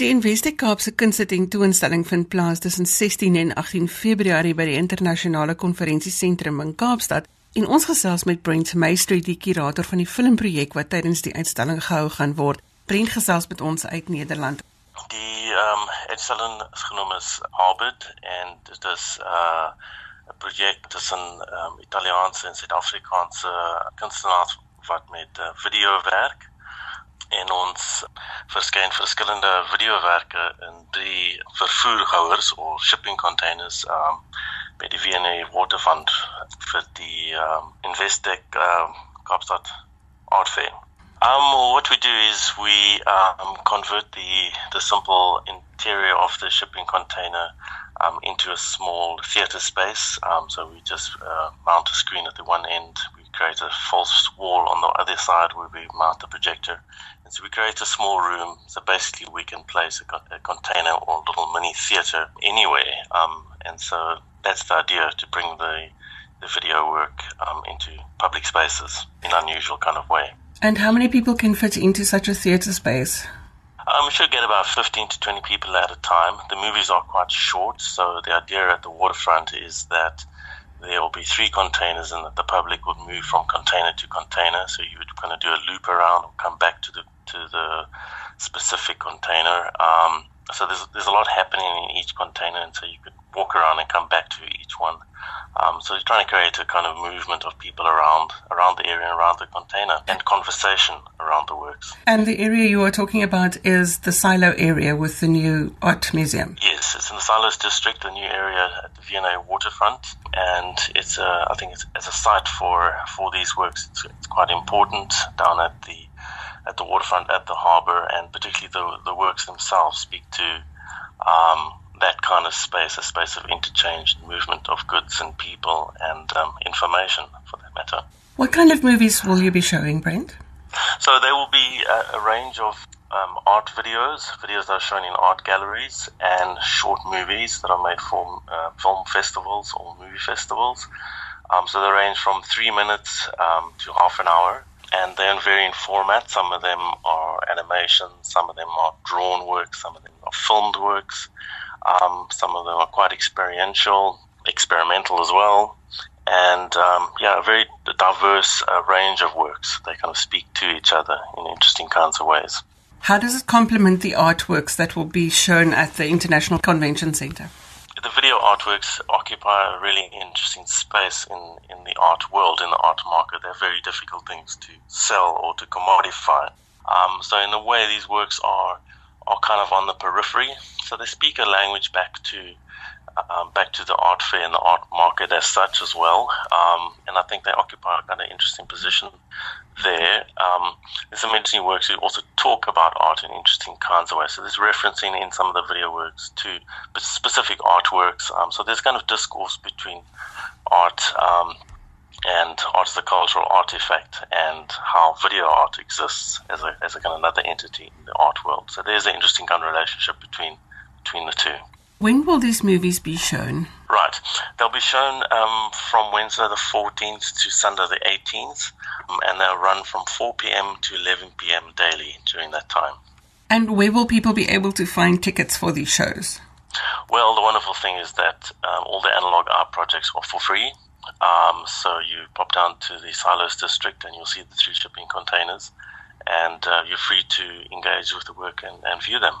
Die Investe Kaapse Kunste Tentoonstelling vind plaas tussen 16 en 18 Februarie by die Internasionale Konferensiesentrum in Kaapstad. En ons gesels met Brent Meystry, die kurator van die filmprojek wat tydens die uitstalling gehou gaan word. Brent gesels met ons uit Nederland. Die ehm um, uitstalling is genoem as Harbit en dit is 'n uh, projek tussen ehm um, Italiaanse en Suid-Afrikaanse kunstenaars wat met uh, video werk en ons verskyn verskillende videowerke in drie vervoerhouers of shipping containers um by die V&A Waterfront vir die um Investec um Kaapstad Fair. Um what we do is we um convert the the simple interior of the shipping container um into a small theater space. Um so we just uh, mount a screen at the one end. Create a false wall on the other side where we mount the projector And So we create a small room. So basically, we can place a, a container or a little mini theater anywhere. Um, and so that's the idea to bring the the video work um, into public spaces in an unusual kind of way. And how many people can fit into such a theater space? Um, we should get about 15 to 20 people at a time. The movies are quite short, so the idea at the waterfront is that there will be three containers and that the public would move from container to container. So you would kind of do a loop around or come back to the to the specific container. Um, so there's there's a lot happening in each container, and so you could walk around and come back to each one. Um, so you're trying to create a kind of movement of people around around the area and around the container, and conversation around the works. And the area you are talking about is the silo area with the new art museum. Yes, it's in the Silos district, the new area at the V&A waterfront, and it's a, I think it's, it's a site for for these works. It's, it's quite important down at the at the waterfront, at the harbour, and particularly the, the works themselves speak to um, that kind of space, a space of interchange and movement of goods and people and um, information for that matter. What kind of movies will you be showing, Brent? So there will be a, a range of um, art videos, videos that are shown in art galleries, and short movies that are made for uh, film festivals or movie festivals. Um, so they range from three minutes um, to half an hour and they're in varying formats. Some of them are animation, some of them are drawn works, some of them are filmed works, um, some of them are quite experiential, experimental as well, and um, yeah, a very diverse uh, range of works. They kind of speak to each other in interesting kinds of ways. How does it complement the artworks that will be shown at the International Convention Center? Video artworks occupy a really interesting space in, in the art world, in the art market. They're very difficult things to sell or to commodify. Um, so in a way, these works are are kind of on the periphery. So they speak a language back to um, back to the art fair and the art market as such as well. Um, I think they occupy kind of interesting position there. Um, there's some interesting works who also talk about art in interesting kinds of ways. So there's referencing in some of the video works to specific artworks. Um, so there's kind of discourse between art um, and art as a cultural artifact and how video art exists as a, as a kind of another entity in the art world. So there's an interesting kind of relationship between between the two. When will these movies be shown? Right. They'll be shown um, from Wednesday the 14th to Sunday the 18th, um, and they'll run from 4 p.m. to 11 p.m. daily during that time. And where will people be able to find tickets for these shows? Well, the wonderful thing is that um, all the analog art projects are for free. Um, so you pop down to the Silos district and you'll see the three shipping containers, and uh, you're free to engage with the work and, and view them.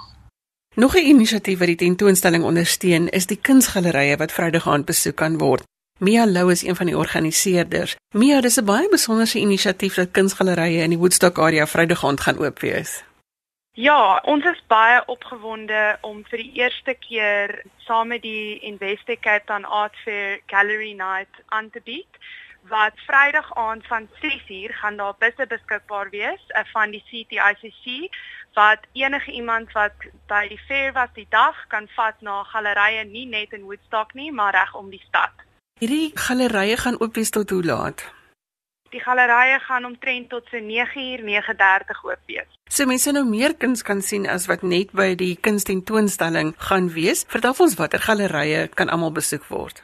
Nog 'n inisiatief wat die tentoonstelling ondersteun, is die kunsgalerie wat Vrydag aand besoek kan word. Mia Lou is een van die organiseerders. Mia, dis 'n baie besonderse inisiatief dat kunsgalerye in die Woodstock area Vrydag aand gaan oop wees. Ja, ons is baie opgewonde om vir die eerste keer saam met die Investec Cape Town Art Fair Gallery Night aan te bied wat Vrydag aand van 6uur gaan daar busse beskikbaar wees uh, van die CTICC wat enige iemand wat by die fair was die dag kan vat na gallerye nie net in Woodstock nie, maar reg om die stad. Hierdie gallerye gaan oop wees tot hoe laat? Die gallerye gaan omtrent tot so 9uur 9:30 oop wees. So mense nou meer kuns kan sien as wat net by die kunstentoonstelling gaan wees. Vertel ons watter gallerye kan almal besoek word.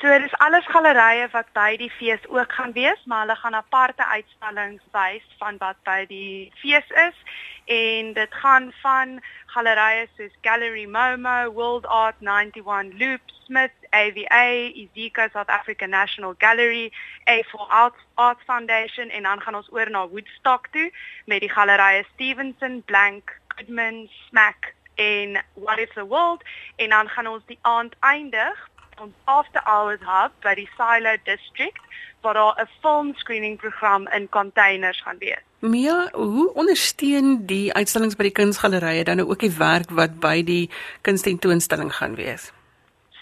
So dis alles gallerye wat by die fees ook gaan wees, maar hulle gaan aparte uitstallings wys van wat by die fees is. En dit gaan van gallerye soos Gallery Momo, World Art 91 Loop, Smith, AVA, Izika South African National Gallery, A4 Arts Arts Foundation en dan gaan ons oor na Woodstock toe met die gallerye Stevenson, Blank, Goodman, Smack en What if the World. En dan gaan ons die aand eindig ons after hours hub by die Silo District waar daar 'n film screening program in containers gaan wees. Mia, hoe ondersteun die uitstallings by die kunsgalerye dan ook die werk wat by die kunstentoonstelling gaan wees?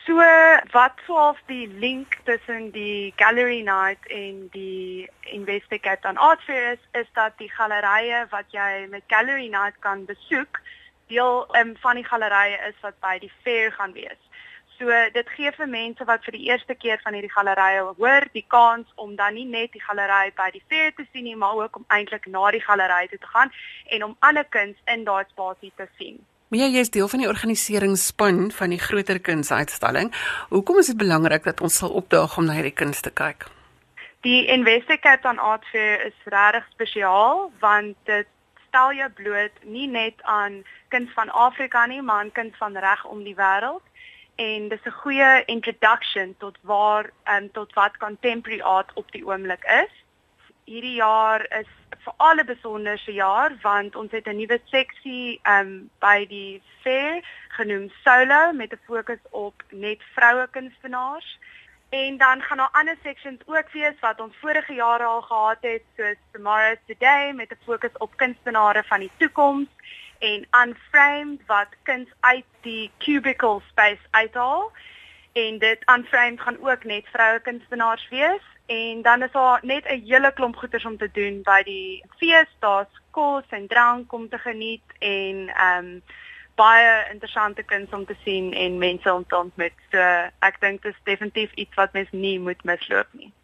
So wat sou die link tussen die gallery night en die Investigate on Art Fair is, is dat die galerye wat jy met gallery night kan besoek, deel um, van die galerye is wat by die fair gaan wees. So dit gee vir mense wat vir die eerste keer van hierdie gallerye hoor, die kans om dan nie net die gallerij by die fair te sien nie, maar ook om eintlik na die gallerij toe te gaan en om ander kuns in daai spasie te sien. Mia, jy is deel van die organiseringsspan van die groter kunsuitstalling. Hoekom is dit belangrik dat ons sal opdaag om na hierdie kuns te kyk? Die Investigate on Art Fair is regtig spesiaal want dit stel jou bloot nie net aan kuns van Afrika nie, maar aan kuns van reg om die wêreld en dis 'n goeie introduction tot waar um, tot wat contemporary art op die oomblik is. Hierdie jaar is vir alle besonderse jaar want ons het 'n nuwe seksie um by die fair genoem solo met 'n fokus op net vroue kunstenaars. En dan gaan daar ander sections ook wees wat ons vorige jare al gehad het soos Tomorrow's Today met 'n fokus op kunstenaars van die toekoms en unframed wat kuns uit die cubicle space uithaal. En dit unframed gaan ook net vroue kunstenaars wees. En dan is daar net 'n hele klomp goeders om te doen by die fees. Daar's kos en drank om te geniet en ehm um, baie interessante kuns om te sien en mense om te ontmoet. So ek dink dit is definitief iets wat mens nie moet misloop nie